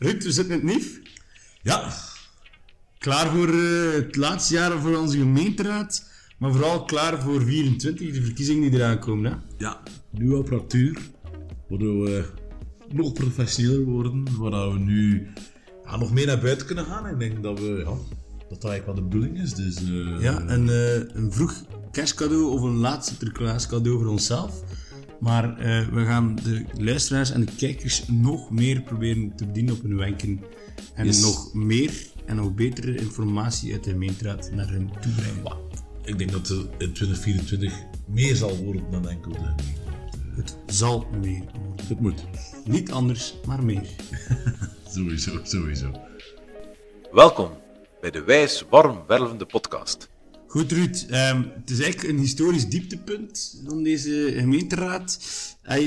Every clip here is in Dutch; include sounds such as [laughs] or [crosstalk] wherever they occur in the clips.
Ruud, we zitten in het NIF. Ja, Klaar voor eh, het laatste jaar voor onze gemeenteraad. Maar vooral klaar voor 24, de verkiezingen die eraan komen. Hè? ja, nieuwe apparatuur. Waardoor we nog professioneler worden. Waar we nu ja, nog meer naar buiten kunnen gaan. Ik denk dat we, ja, dat dat eigenlijk wat de bedoeling is. Dus, eh, Ja, een, eh, een vroeg kerstcadeau of een laat Sinterklaas cadeau voor onszelf. Maar eh, we gaan de luisteraars en de kijkers nog meer proberen te bedienen op hun wenken. En Yes. nog meer en nog betere informatie uit de gemeenteraad naar hun toe brengen. Ik denk dat het in 2024 meer zal worden dan enkel de gemeente. Het zal meer worden. Het moet. Niet anders, maar meer. [laughs] Sowieso, sowieso. Welkom bij de Wijs Warm Wervende podcast. Goed, Ruud. ehm, het is eigenlijk een historisch dieptepunt van deze gemeenteraad. Eh,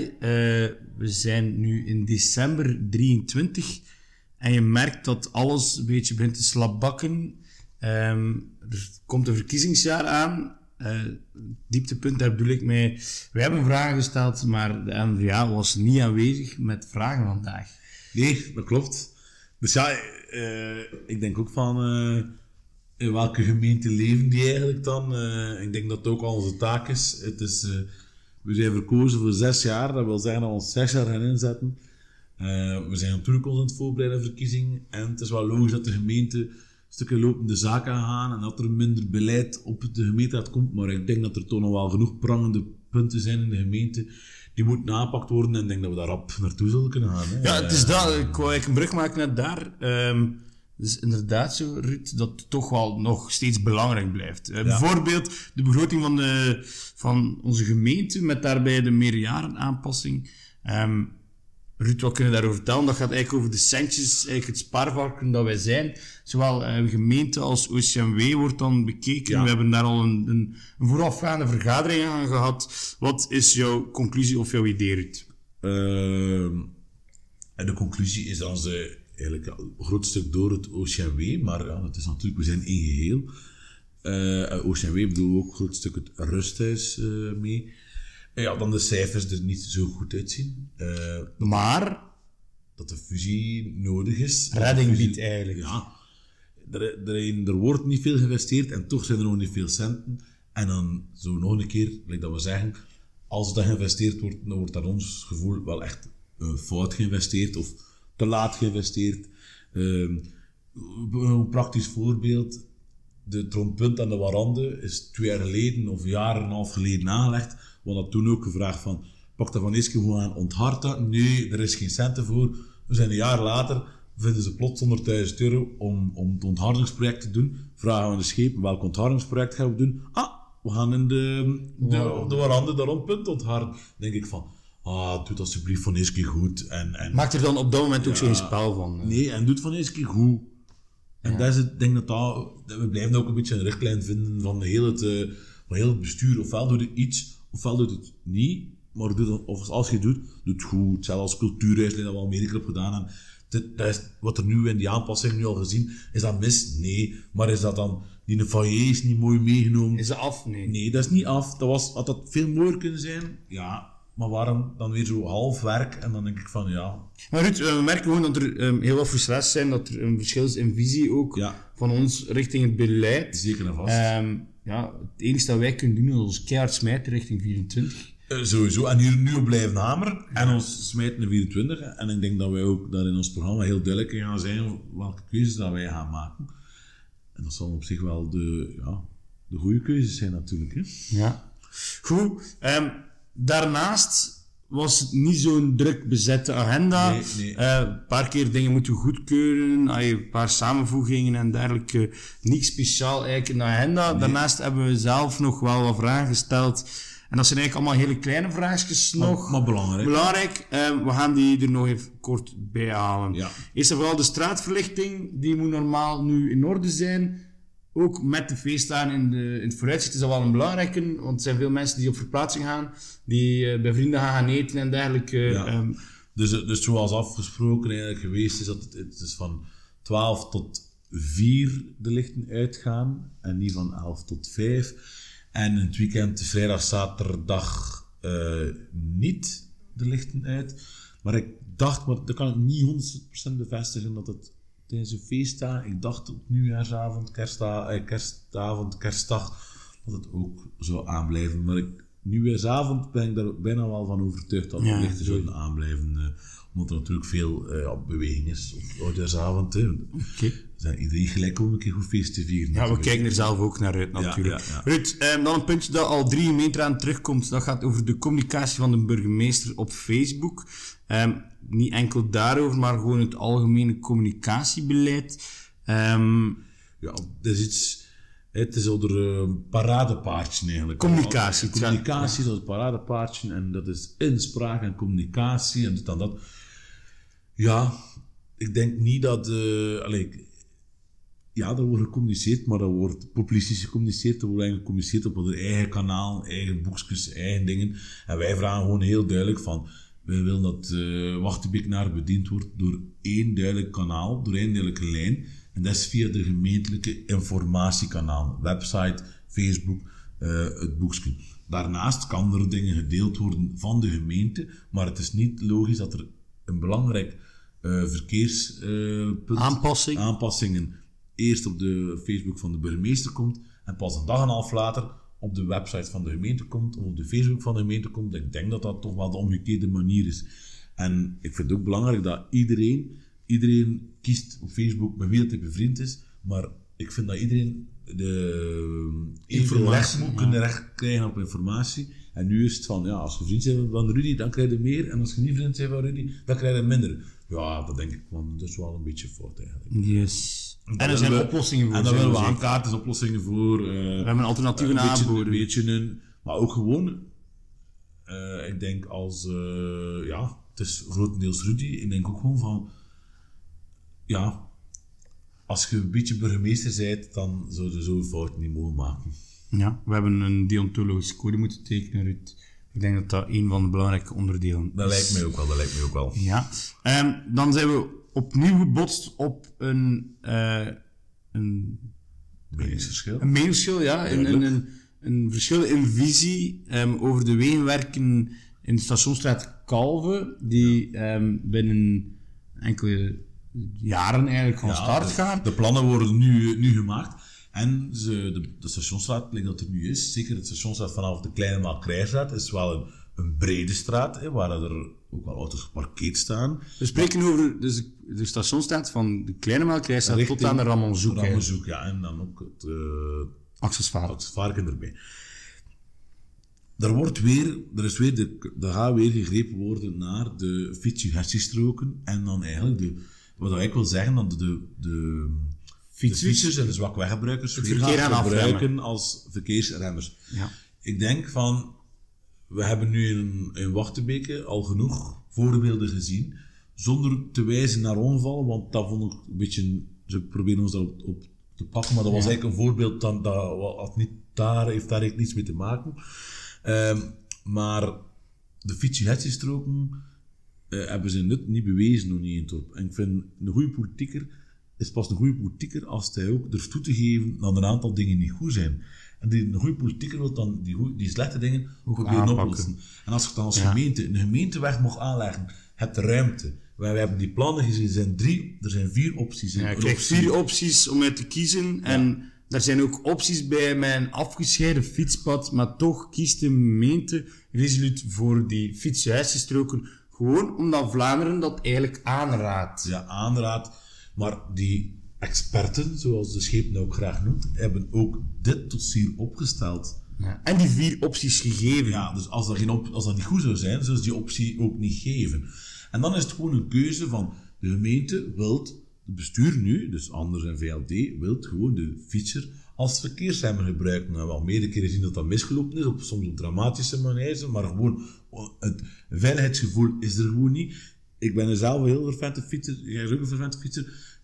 we zijn nu in december 23 en je merkt dat alles een beetje begint te slapbakken. Ehm, er komt een verkiezingsjaar aan. Eh, dieptepunt, daar bedoel ik mee. We hebben vragen gesteld, maar de NVA was niet aanwezig met vragen vandaag. Nee, dat klopt. Dus ja, eh, ik denk ook van in welke gemeente leven die eigenlijk dan. Eh, ik denk dat het ook al onze taak is. Het is eh, we zijn verkozen voor zes jaar. Dat wil zeggen dat we ons zes jaar gaan inzetten. Eh, we zijn natuurlijk ons aan het voorbereiden op verkiezingen. En het is wel logisch dat de gemeente stukken lopende zaken gaan en dat er minder beleid op de gemeenteraad komt. Maar ik denk dat er toch nog wel genoeg prangende punten zijn in de gemeente die moeten aangepakt worden. En ik denk dat we daar rap naartoe zullen kunnen gaan. Hè. Ja, het is dat. Ik wou eigenlijk een brug maken naar daar. Ehm is inderdaad zo, Ruud, dat het toch wel nog steeds belangrijk blijft. Eh, Bijvoorbeeld de begroting van, de, van onze gemeente met daarbij de meerjarenaanpassing. Ehm Ruud, wat kunnen we daarover vertellen? Dat gaat eigenlijk over de centjes, eigenlijk het spaarvarken dat wij zijn. Zowel eh, gemeente als OCMW wordt dan bekeken. Ja. We hebben daar al een, een, voorafgaande vergadering aan gehad. Wat is jouw conclusie of jouw idee, Ruud? Ehm, en de conclusie is dan ze eigenlijk ja, een groot stuk door het OCMW, maar ja, is natuurlijk, we zijn één geheel. Eh OCMW bedoel ook een groot stuk het rusthuis eh, mee. En ja, dan de cijfers er niet zo goed uitzien. Eh, Maar dat de fusie nodig is. Dat redding fusie- biedt eigenlijk. Ja, er, er, er wordt niet veel geïnvesteerd en toch zijn er nog niet veel centen. En dan zo nog een keer, like dat we zeggen, als dat geïnvesteerd wordt, dan wordt naar ons gevoel wel echt fout geïnvesteerd of te laat geïnvesteerd. Ehm, een praktisch voorbeeld, de trompunt aan de warande is twee jaar geleden of een jaar en een half geleden aangelegd. We hadden toen ook gevraagd van, pak dat van keer gewoon aan, onthard dat. Nee, er is geen centen voor. We zijn een jaar later, vinden ze plots 100.000 euro om, om het onthardingsproject te doen. Vragen we aan de schepen, welk onthardingsproject gaan we doen? Ah, we gaan in de, de, de warande de rondpunt ontharden. Denk ik van, ah, doe alsjeblieft van keer goed. En, en, Maakt er dan op dat moment ook geen spel van. Nee, en doe het van keer goed. En dat is het, ik denk dat, dat dat we blijven ook een beetje een richtlijn vinden van heel het, eh, van heel het bestuur. Ofwel doet het iets, ofwel doet het niet. Maar doe het, of als je het doet, doe het goed. Hetzelfde als cultuurhuis, dat we al meer hebben gedaan. En dit, dat is, wat er nu in die aanpassing nu al gezien, is dat mis? Nee. Maar is dat dan, die foyer is niet mooi meegenomen? Is ze af? Nee. Nee, dat is niet af. Dat was, had dat veel mooier kunnen zijn? Ja. Maar waarom dan weer zo half werk? En dan denk ik van, ja, Maar Ruud, eh, we merken gewoon dat er ehm, heel wat frustraties zijn, dat er een verschil is in visie ook Ja. van ons richting het beleid. zeker en vast. Ehm, ja, het enige dat wij kunnen doen is ons keihard smijten richting 24. Eh, sowieso. En hier nu op blijven hameren. En ons smijten naar 24. En ik denk dat wij ook daar in ons programma heel duidelijk in gaan zijn welke keuzes dat wij gaan maken. En dat zal op zich wel de, ja, de goede keuzes zijn natuurlijk. Hè? Ja. Goed. ehm, daarnaast was het niet zo'n druk bezette agenda. Nee, nee. Eh, een paar keer dingen moeten goedkeuren, een paar samenvoegingen en dergelijke. Niks speciaal eigenlijk in de agenda. Daarnaast hebben we zelf nog wel wat vragen gesteld. En dat zijn eigenlijk allemaal hele kleine vraagjes nog. maar belangrijk. Belangrijk. eh, we gaan die er nog even kort bij halen. Ja. Eerst en vooral de straatverlichting. Die moet normaal nu in orde zijn. Ook met de feestdagen in, de, in het vooruitzicht is dat wel een belangrijke. Want er zijn veel mensen die op verplaatsing gaan. Die eh, bij vrienden gaan gaan eten en dergelijke. Ja. Ehm, Dus, dus zoals afgesproken eigenlijk geweest is, dat het, het is van 12 tot 4 de lichten uitgaan. En niet van 11 tot 5. En in het weekend, vrijdag, zaterdag, eh, niet de lichten uit. Maar ik dacht, maar dat kan ik niet 100% bevestigen, dat het tijdens een feestdag, ik dacht op nieuwjaarsavond, kerstda eh, kerstavond, kerstdag, dat het ook zou aanblijven. Maar ik, nieuwjaarsavond ben ik daar bijna wel van overtuigd dat Ja, de lichten zouden aanblijven. eh, omdat er natuurlijk veel eh, ja, beweging is op oudjaarsavond. hè. Oké. Zijn iedereen gelijk om een keer goed feest te vieren. Ja, we kijken er zelf ook naar uit natuurlijk. ja, ja. Ruud, ehm, dan een puntje dat al drie gemeenten aan terugkomt. Dat gaat over de communicatie van de burgemeester op Facebook. Ehm, niet enkel daarover, maar gewoon het algemene communicatiebeleid. Ehm, Ja, dat is iets... Het is al een paradepaardje eigenlijk. Communicatie, Communicatie is al het paradepaardje en dat is inspraak en communicatie en dit en dat. Ja, ik denk niet dat... eh ik- ja, er wordt gecommuniceerd, maar dat wordt populistisch gecommuniceerd. Er wordt eigenlijk gecommuniceerd op hun eigen kanaal, eigen boekjes, eigen dingen. En wij vragen gewoon heel duidelijk van... Wij willen dat uh, Wachtenbeek naar bediend wordt door één duidelijk kanaal, door één duidelijke lijn. En dat is via de gemeentelijke informatiekanaal. Website, Facebook, eh, het boekje. Daarnaast kan er dingen gedeeld worden van de gemeente, maar het is niet logisch dat er een belangrijk eh verkeerspunt Aanpassing. aanpassingen eerst op de Facebook van de burgemeester komt en pas een dag en een half later op de website van de gemeente komt of op de Facebook van de gemeente komt. Ik denk dat dat toch wel de omgekeerde manier is. En ik vind het ook belangrijk dat iedereen, iedereen kiest op Facebook met wie dat hij bevriend is, maar ik vind dat iedereen de Informatie, recht moet kunnen recht krijgen op informatie. En nu is het van, ja, als je vriend bent van Rudy, dan krijg je meer. En als je niet vriend bent van Rudy, dan krijg je minder. Ja, dat denk ik, want dat is wel een beetje fout eigenlijk. yes. En er zijn we- oplossingen voor. En dan willen we aankaarten, oplossingen voor. eh, We hebben alternatieven een beetje, aanboden. een beetje een, maar ook gewoon, eh, ik denk als, eh, ja, het is grotendeels Rudy. Ik denk ook gewoon van, ja, als je een beetje burgemeester bent, dan zou je zo'n fout niet mogen maken. Ja, we hebben een deontologische code moeten tekenen, Ruud. Ik denk dat dat een van de belangrijke onderdelen Dat is. lijkt mij ook wel, dat lijkt mij ook wel. Ja. Ehm, dan zijn we opnieuw gebotst op een, eh, een, Meningsverschil. een meningsverschil, ja. Een, een, een, een verschil in visie ehm, over de wegenwerken in de stationstraat Kalve, die ehm, binnen enkele jaren eigenlijk van Ja, start de- gaan. De plannen worden nu, nu gemaakt. En ze, de, de stationsstraat, like dat er nu is, zeker het stationsstraat vanaf de Kleine Maalkrijstraat, is wel een, een brede straat, hè, waar er ook wel auto's geparkeerd staan. We spreken over dus de, de stationstraat van de Kleine Melkrijstraat tot aan de Ramonzoek. hè. Rammezoek, ja. En dan ook het, varken erbij. Er, wordt weer, er, is weer de, er gaat weer gegrepen worden naar de fietsugestiestroken en dan eigenlijk de, wat ik wil zeggen, de, de, de fietsers en de weer gaan gaan gebruiken als verkeersremmers. Ja. Ik denk van, we hebben nu in, in Wachtenbeke al genoeg voorbeelden gezien, zonder te wijzen naar ongevallen, want dat vond ik een beetje, ze proberen ons daarop op te pakken, maar dat was eigenlijk een voorbeeld dat, dat had niet, daar, heeft daar eigenlijk niets mee te maken. Ehm, maar de fietsugestiestroken eh hebben ze nut niet bewezen nog niet in het dorp. En ik vind een goede politieker is pas een goede politieker als hij ook durft toe te geven dat een aantal dingen niet goed zijn. En die, een goede politieker wil dan die, goeie- die slechte dingen ook oplossen. En als je dan als Ja. gemeente een gemeenteweg mag aanleggen, heb de ruimte. Wij, wij hebben die plannen gezien, er zijn, drie, er zijn vier opties. Ja, je krijgt vier opties om uit te kiezen. En daar zijn ook opties bij een afgescheiden fietspad. Maar toch kiest de gemeente resoluut voor die fietsjuistenstroken. Gewoon omdat Vlaanderen dat eigenlijk aanraadt. ja, aanraad. Maar die experten, zoals de schepen ook graag noemt, hebben ook dit dossier opgesteld. Ja. En die vier opties gegeven. Ja, dus als dat, geen op, als dat niet goed zou zijn, zou ze die optie ook niet geven. En dan is het gewoon een keuze van de gemeente wilt, het bestuur nu, dus Anders en VLD, wilt gewoon de fietser als verkeersremmer gebruiken. We hebben al meerdere keren gezien dat dat misgelopen is, op soms op dramatische manieren, maar gewoon het veiligheidsgevoel is er gewoon niet. Ik ben zelf een heel vervente fietser, jij is ook een vervente fietser.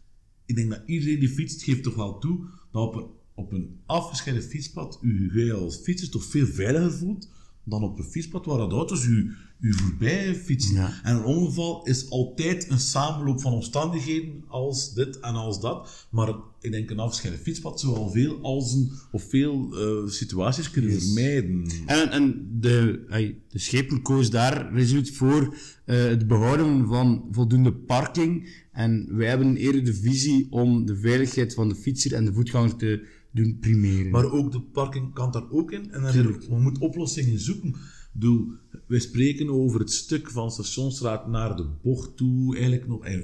Ik denk dat iedereen die fietst, geeft toch wel toe dat op een, op een afgescheiden fietspad u je als fietser toch veel veiliger voelt dan op een fietspad waar de auto's u, u voorbij fietsen. Ja. En een ongeval is altijd een samenloop van omstandigheden als dit en als dat. Maar ik denk een afgescheiden fietspad zou al veel als een, of veel eh, situaties kunnen vermijden. En, en de, de schepen koos daar resoluut voor eh, het behouden van voldoende parking. En wij hebben eerder de visie om de veiligheid van de fietser en de voetganger te doen primeren. Maar ook de parking kan daar ook in. En dan we moeten oplossingen zoeken. Bedoel, wij spreken over het stuk van Stationsstraat naar de bocht toe. Eigenlijk nog eh,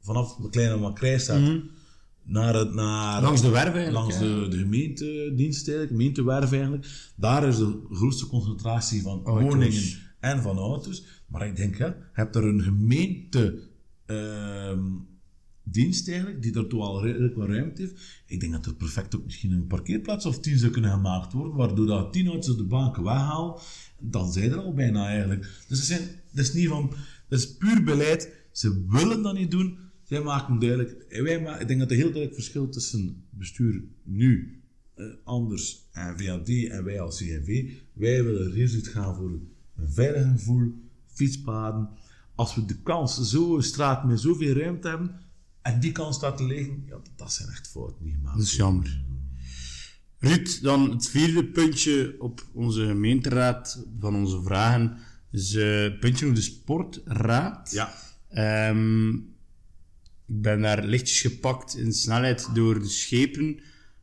vanaf de kleine Makrijstraat naar het... Naar, Mhm. Langs de werf eigenlijk, Langs de, de gemeentedienst eigenlijk, gemeentewerf eigenlijk. Daar is de grootste concentratie van Auto's. woningen en van auto's. Maar ik denk, ja, je hebt er een gemeente... ehm, dienst eigenlijk, die daartoe al redelijk wat ruimte heeft. Ik denk dat er perfect ook misschien een parkeerplaats of tien zou kunnen gemaakt worden, waardoor dat tien auto's de banken weghaal, dan zijn er al bijna eigenlijk. Dus het, zijn, dat is niet van, dat is puur beleid. Ze willen dat niet doen. Zij maken duidelijk, en wij ma- ik denk dat er heel duidelijk verschil tussen bestuur nu, eh, anders en VAD en wij als CNV. Wij willen resoluut gaan voor een veilig gevoel, fietspaden. Als we de kans, zo'n straat met zoveel ruimte hebben, en die kans staat te liggen, ja, dat zijn echt fouten die gemaakt Dat is jammer. Ruud, dan het vierde puntje op onze gemeenteraad van onze vragen. is eh, puntje over de sportraad. Ja. Ehm, ik ben daar lichtjes gepakt in snelheid door de schepen,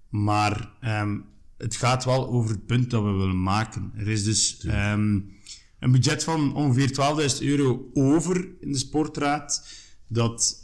maar ehm, het gaat wel over het punt dat we willen maken. Er is dus ehm, een budget van ongeveer 12.000 euro over in de sportraad, dat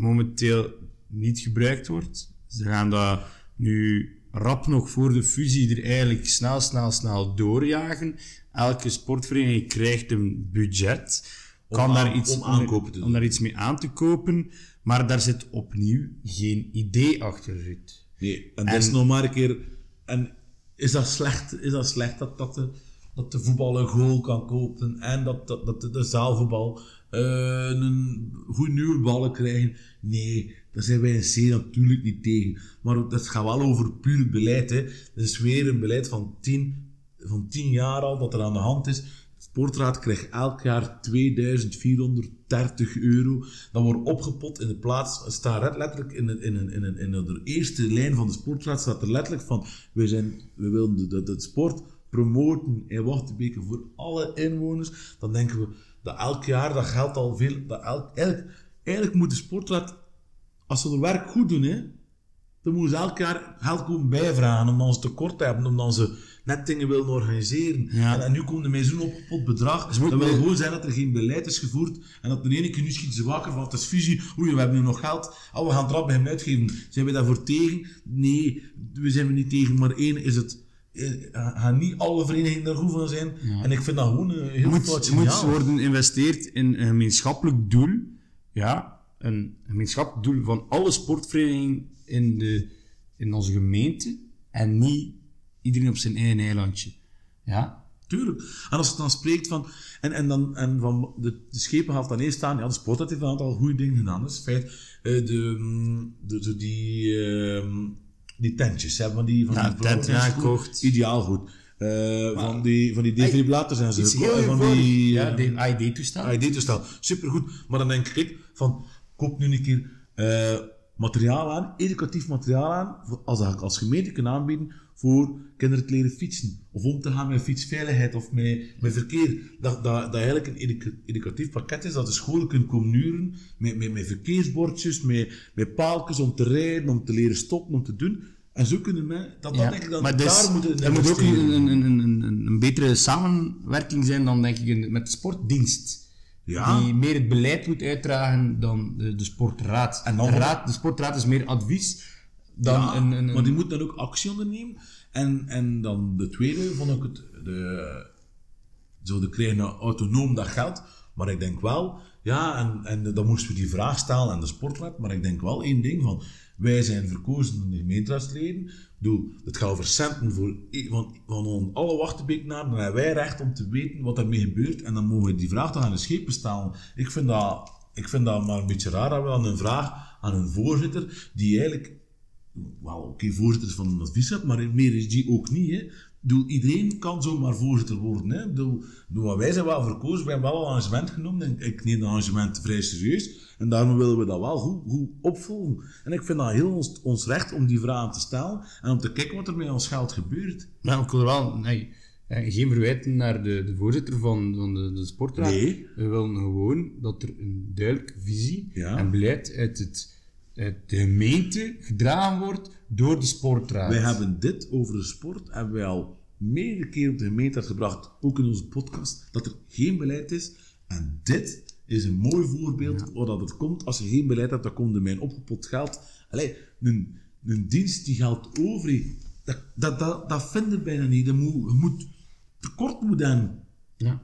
momenteel niet gebruikt wordt. Ze gaan dat nu rap nog voor de fusie er eigenlijk snel, snel, snel doorjagen. Elke sportvereniging krijgt een budget. Kan Om daar iets, om aankopen om doen. daar iets mee aan te kopen, maar daar zit opnieuw geen idee achter. Ruud. Nee, en dat is nog maar een keer. En is dat slecht, is dat, slecht dat, dat, de, dat de voetbal een goal kan kopen en dat, dat, dat de, de zaalvoetbal een goede nieuwe ballen krijgen? Nee, daar zijn wij in C natuurlijk niet tegen. Maar dat gaat wel over puur beleid. Hè. Dat is weer een beleid van tien, van tien jaar al dat er aan de hand is. De sportraad krijgt elk jaar 2430 euro. Dat wordt opgepot in de plaats. Staat letterlijk in, in, een- in, een- in, de eerste lijn van de sportraad staat er letterlijk van: we, zijn, we willen de, de, de sport promoten in Wachtenbeke voor alle inwoners. Dan denken we dat elk jaar dat geldt al veel. Dat elk, eigenlijk, eigenlijk moet de sportraad, als ze hun werk goed doen, hè, dan moeten ze elk jaar geld komen bijvragen, omdat ze tekort hebben, omdat ze net dingen willen organiseren. Ja. En, en nu komt er met zo'n opgepot bedrag. Dus dat wil gewoon zijn dat er geen beleid is gevoerd en dat de ene keer nu schiet ze wakker van het is fusie. Oei, we hebben nu nog geld. Oh, we gaan het rap bij hem uitgeven. Zijn we daarvoor tegen? Nee, we zijn er niet tegen. Maar één is het... eh, Gaan niet alle verenigingen daar goed van zijn. En ik vind dat gewoon een heel moet, fout er moet signaal. worden geïnvesteerd in een gemeenschappelijk doel. Ja, een gemeenschappelijk doel van alle sportverenigingen in, de, in onze gemeente. En niet iedereen op zijn eigen eilandje. Ja, Tuurlijk. En als het dan spreekt van... En, en, dan, en van de, de schepen gaat dan eerst staan... Ja, de sport heeft een aantal goede dingen gedaan. Dat is feit. Eh, de, mm, de, zo die, ehm, die tentjes, hè, van die... Van Ja, die tentjes, aangekocht. Ideaal goed. Eh, van die, van die defibrillators en zo. heel En van die... ja, eh, de AID-toestel. AED-toestel, supergoed. Maar dan denk ik van, koop nu een keer eh, materiaal aan, educatief materiaal aan, als als gemeente kan aanbieden voor kinderen te leren fietsen. Of om te gaan met fietsveiligheid of met, met verkeer. Dat, dat, dat eigenlijk een edu- educatief pakket is, dat de scholen kunnen komen nuren met, met, met verkeersbordjes, met, met paaltjes om te rijden, om te leren stoppen, om te doen. En zo kunnen we, dat, dat Ja, denk ik dat maar daar dus, moeten er moet ook een, een, een, een, betere samenwerking zijn dan, denk ik, met de sportdienst. Ja. Die meer het beleid moet uitdragen dan de, de sportraad. En dan de, raad, de sportraad is meer advies dan Ja, een, een, een- maar die moet dan ook actie ondernemen. En, en dan de tweede vond ik het, de, zo de krijgen autonoom dat geld. Maar ik denk wel, ja, en, en dan moesten we die vraag stellen aan de sportraad. Maar ik denk wel één ding van, wij zijn verkozen door de gemeenteraadsleden. Ik bedoel, het gaat over centen voor, van, van alle Wachtenbeeknaren. Dan hebben wij recht om te weten wat ermee gebeurt. En dan mogen we die vraag toch aan de schepen stellen. Ik vind dat, ik vind dat maar een beetje raar dat we dan een vraag aan een voorzitter, die eigenlijk wel, oké, voorzitter van een adviesraad, maar meer is die ook niet. Hè. bedoel, iedereen kan zomaar voorzitter worden. Hè? Bedoel, wij zijn wel verkozen, we hebben wel een arrangement genomen. En ik neem het arrangement vrij serieus. En daarom willen we dat wel goed, goed opvolgen. En ik vind dat heel ons, ons recht om die vragen te stellen en om te kijken wat er met ons geld gebeurt. Maar ik wil wel nee, eh, geen verwijten naar de, de voorzitter van, van de, de sportraad. Nee. We willen gewoon dat er een duidelijke visie Ja. en beleid uit, het, de gemeente gedragen wordt door de sportraad. Wij hebben dit over de sport, hebben wij al meerdere keer op de gemeente gebracht, ook in onze podcast, dat er geen beleid is. En dit is een mooi voorbeeld waar dat het komt. Als je geen beleid hebt, dan komt er mijn opgepot geld. Allee, een, een dienst die geld over dat, dat, dat, dat vind ik bijna niet. Je moet, je moet tekort moet hebben. Ja.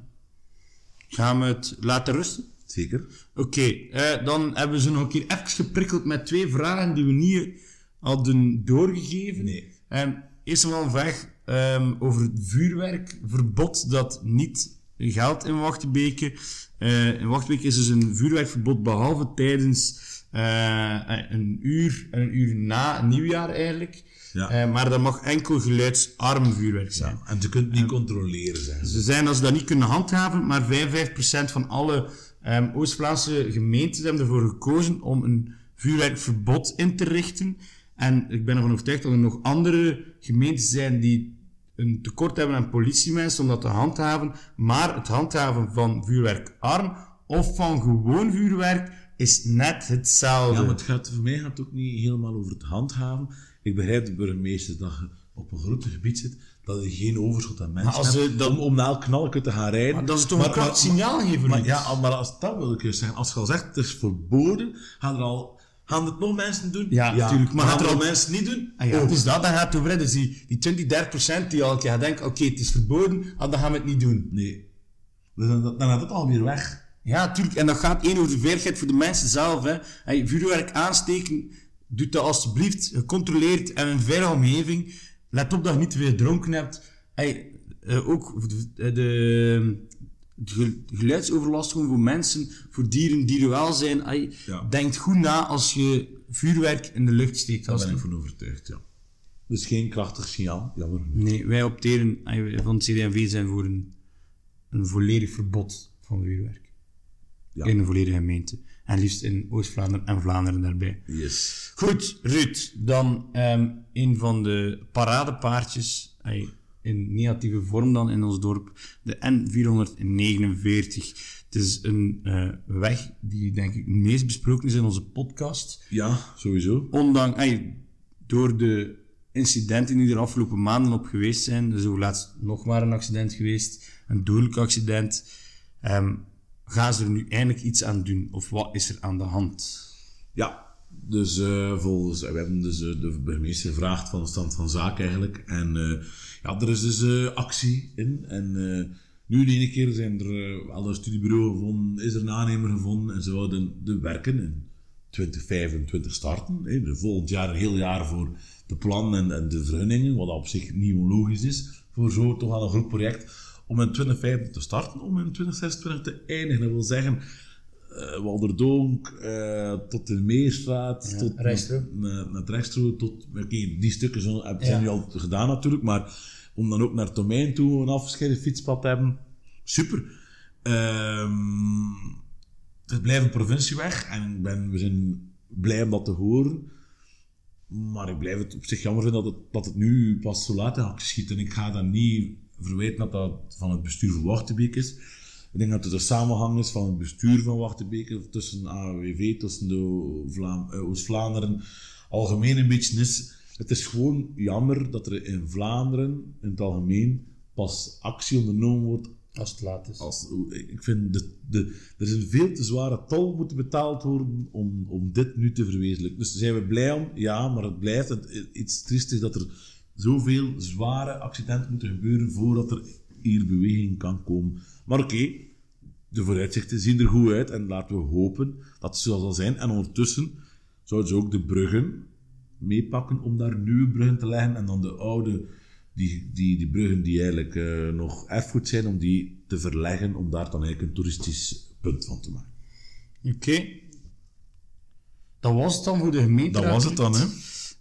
Gaan we het laten rusten? Zeker. Oké, eh, dan hebben we ze nog een keer even geprikkeld met twee vragen die we niet hadden doorgegeven. Nee. Ehm, eerst en een vraag ehm, over het vuurwerkverbod dat niet geldt in Wachtenbeke. Eh, in Wachtenbeke is dus een vuurwerkverbod behalve tijdens eh, een uur en een uur na nieuwjaar eigenlijk. Ja. Eh, maar dat mag enkel geluidsarm vuurwerk zijn. En je kunt het niet controleren, zeggen ze. Ze zijn als ze dat niet kunnen handhaven, maar 55% van alle ehm, Oost-Vlaamse gemeentes hebben ervoor gekozen om een vuurwerkverbod in te richten. En ik ben ervan overtuigd dat er nog andere gemeentes zijn die een tekort hebben aan politiemensen om dat te handhaven. Maar het handhaven van vuurwerkarm of van gewoon vuurwerk is net hetzelfde. Ja, maar het gaat, voor mij gaat het ook niet helemaal over het handhaven. Ik begrijp de burgemeester dat je op een groot gebied zit, dat je geen overschot aan mensen als hebt ze dat- om, om naar elk knalken te gaan rijden. Maar dat is toch een krachtig signaal geven, Maar, ja, maar als dat wil ik je zeggen. Als je al zegt, het is verboden, gaan er al... Gaan het nog mensen doen? Ja, natuurlijk, maar Maar gaan er al al- mensen niet doen? Ah ja, dus dat, dan gaat het over. Dus die, die 20, 30 procent die keer gaat denken, oké, het is verboden, ah, dan gaan we het niet doen. Nee. Dus dan, dan gaat het alweer weg. Ja, tuurlijk. En dat gaat één over de veiligheid voor de mensen zelf. Hè. Vuurwerk aansteken, doe dat alsjeblieft gecontroleerd en in een veilige omgeving. Let op dat je niet te veel dronken hebt. Hey, eh, ook de, de, de gel- geluidsoverlast gewoon voor mensen, voor dieren, dierenwelzijn. Hey, Ja. Denk goed na als je vuurwerk in de lucht steekt. Daar ben ik van overtuigd, ja. Dus geen krachtig signaal, jammer. Nee, wij opteren van het CD&V zijn voor een, een volledig verbod van vuurwerk. Ja. In een volledige gemeente. En liefst in Oost-Vlaanderen en Vlaanderen daarbij. Yes. Goed, Ruud. Dan ehm, een van de paradepaardjes, ay, in negatieve vorm dan in ons dorp, de N449. Het is een eh, weg die denk ik het meest besproken is in onze podcast. Ja, sowieso. Ondanks, ay, door de incidenten die er afgelopen maanden op geweest zijn, er is ook laatst nog maar een accident geweest, een dodelijk accident, ehm, gaan ze er nu eindelijk iets aan doen? Of wat is er aan de hand? Ja, dus eh, volgens, we hebben dus eh, de burgemeester gevraagd van de stand van zaken eigenlijk. En eh, ja, er is dus actie in. En nu de ene keer zijn er al een studiebureau gevonden, is er een aannemer gevonden en ze wilden de werken in 2025 starten. Hè, de volgend jaar een heel jaar voor de plannen en, de vergunningen, wat op zich niet onlogisch is voor zo toch wel een groot project om in 2025 te starten, om in 2026 te eindigen. Dat wil zeggen, eh Walderdonk, eh, tot de Meerstraat, tot Rechtstroom. naar, rechtstroom, tot, oké, die stukken zijn Ja. nu al gedaan natuurlijk, maar om dan ook naar Tomijn toe een afgescheiden fietspad te hebben, super. Ehm, het blijft een provincieweg en ik ben, we zijn blij om dat te horen. Maar ik blijf het op zich jammer vinden dat het, dat het nu pas zo laat in actie schiet. En ik ga dan niet verwijten dat dat van het bestuur van Wachtenbeek is. Ik denk dat het een samenhang is van het bestuur van Wachtenbeek, tussen AWV, tussen de Vlaam, eh, Oost-Vlaanderen, algemeen een beetje is. Het is gewoon jammer dat er in Vlaanderen, in het algemeen, pas actie ondernomen wordt Als het laat is. als, ik vind, de, de, er is een veel te zware tol moeten betaald worden om, om dit nu te verwezenlijken. Dus zijn we blij om? Ja, maar het blijft het, iets triest is dat er zoveel zware accidenten moeten gebeuren voordat er hier beweging kan komen. Maar oké, de vooruitzichten zien er goed uit en laten we hopen dat het zo zal zijn. En ondertussen zouden ze ook de bruggen meepakken om daar nieuwe bruggen te leggen en dan de oude, die, die, die bruggen die eigenlijk eh, nog erfgoed zijn, om die te verleggen, om daar dan eigenlijk een toeristisch punt van te maken. Oké. Dat was het dan voor de gemeenteraad. Dat was het dan, hè?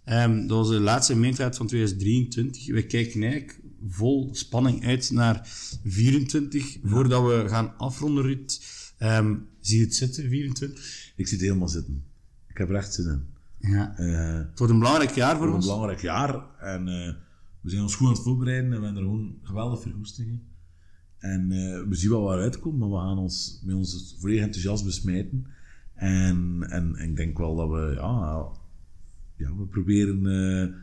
Ehm, dat was de laatste gemeenteraad van 2023. We kijken eigenlijk vol spanning uit naar 24. Voordat we gaan afronden, Ruud. Ehm, zie je het zitten, 24? Ik zit helemaal zitten. Ik heb er echt zin in. Ja. Eh, Het wordt een belangrijk jaar voor voor een ons. belangrijk jaar. En eh, we zijn ons goed aan het voorbereiden en we hebben er gewoon geweldig vergoestingen. En eh, we zien wel waar we uitkomen, maar we gaan ons met ons volledig enthousiasme smijten. En, en, en ik denk wel dat we, ja, ja we proberen eh,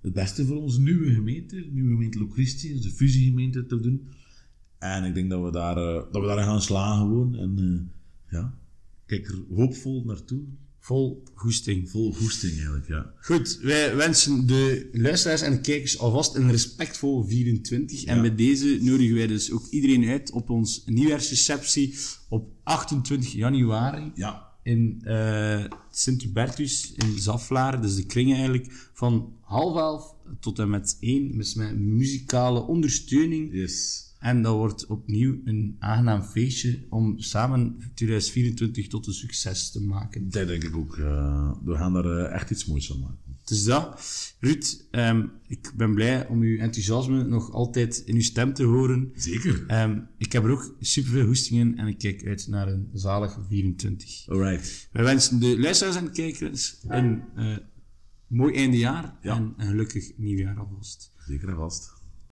het beste voor onze nieuwe gemeente, de nieuwe gemeente Locristi, dus de fusiegemeente te doen. En ik denk dat we daar, eh, dat we daar gaan slagen gewoon. En eh, ja, kijk er hoopvol naartoe. Vol goesting. Vol goesting eigenlijk, ja. Goed, wij wensen de luisteraars en de kijkers alvast een respectvol 24. En bij deze nodigen wij dus ook iedereen uit op ons nieuwjaarsreceptie op 28 januari Ja, in eh Sint-Hubertus in Zaflaar. Dus de kring eigenlijk van half elf tot en met één. Dus met muzikale ondersteuning. yes. En dat wordt opnieuw een aangenaam feestje om samen 2024 tot een succes te maken. Dat denk ik ook. eh, we gaan daar eh, echt iets moois van maken. Dus dat. Ruud, ehm, ik ben blij om uw enthousiasme nog altijd in uw stem te horen. Zeker. Ehm, ik heb er ook superveel hoestingen en ik kijk uit naar een zalig 24. Alright. Wij wensen de luisteraars en kijkers een eh, mooi eindejaar Ja. en een gelukkig nieuwjaar alvast. Zeker en vast.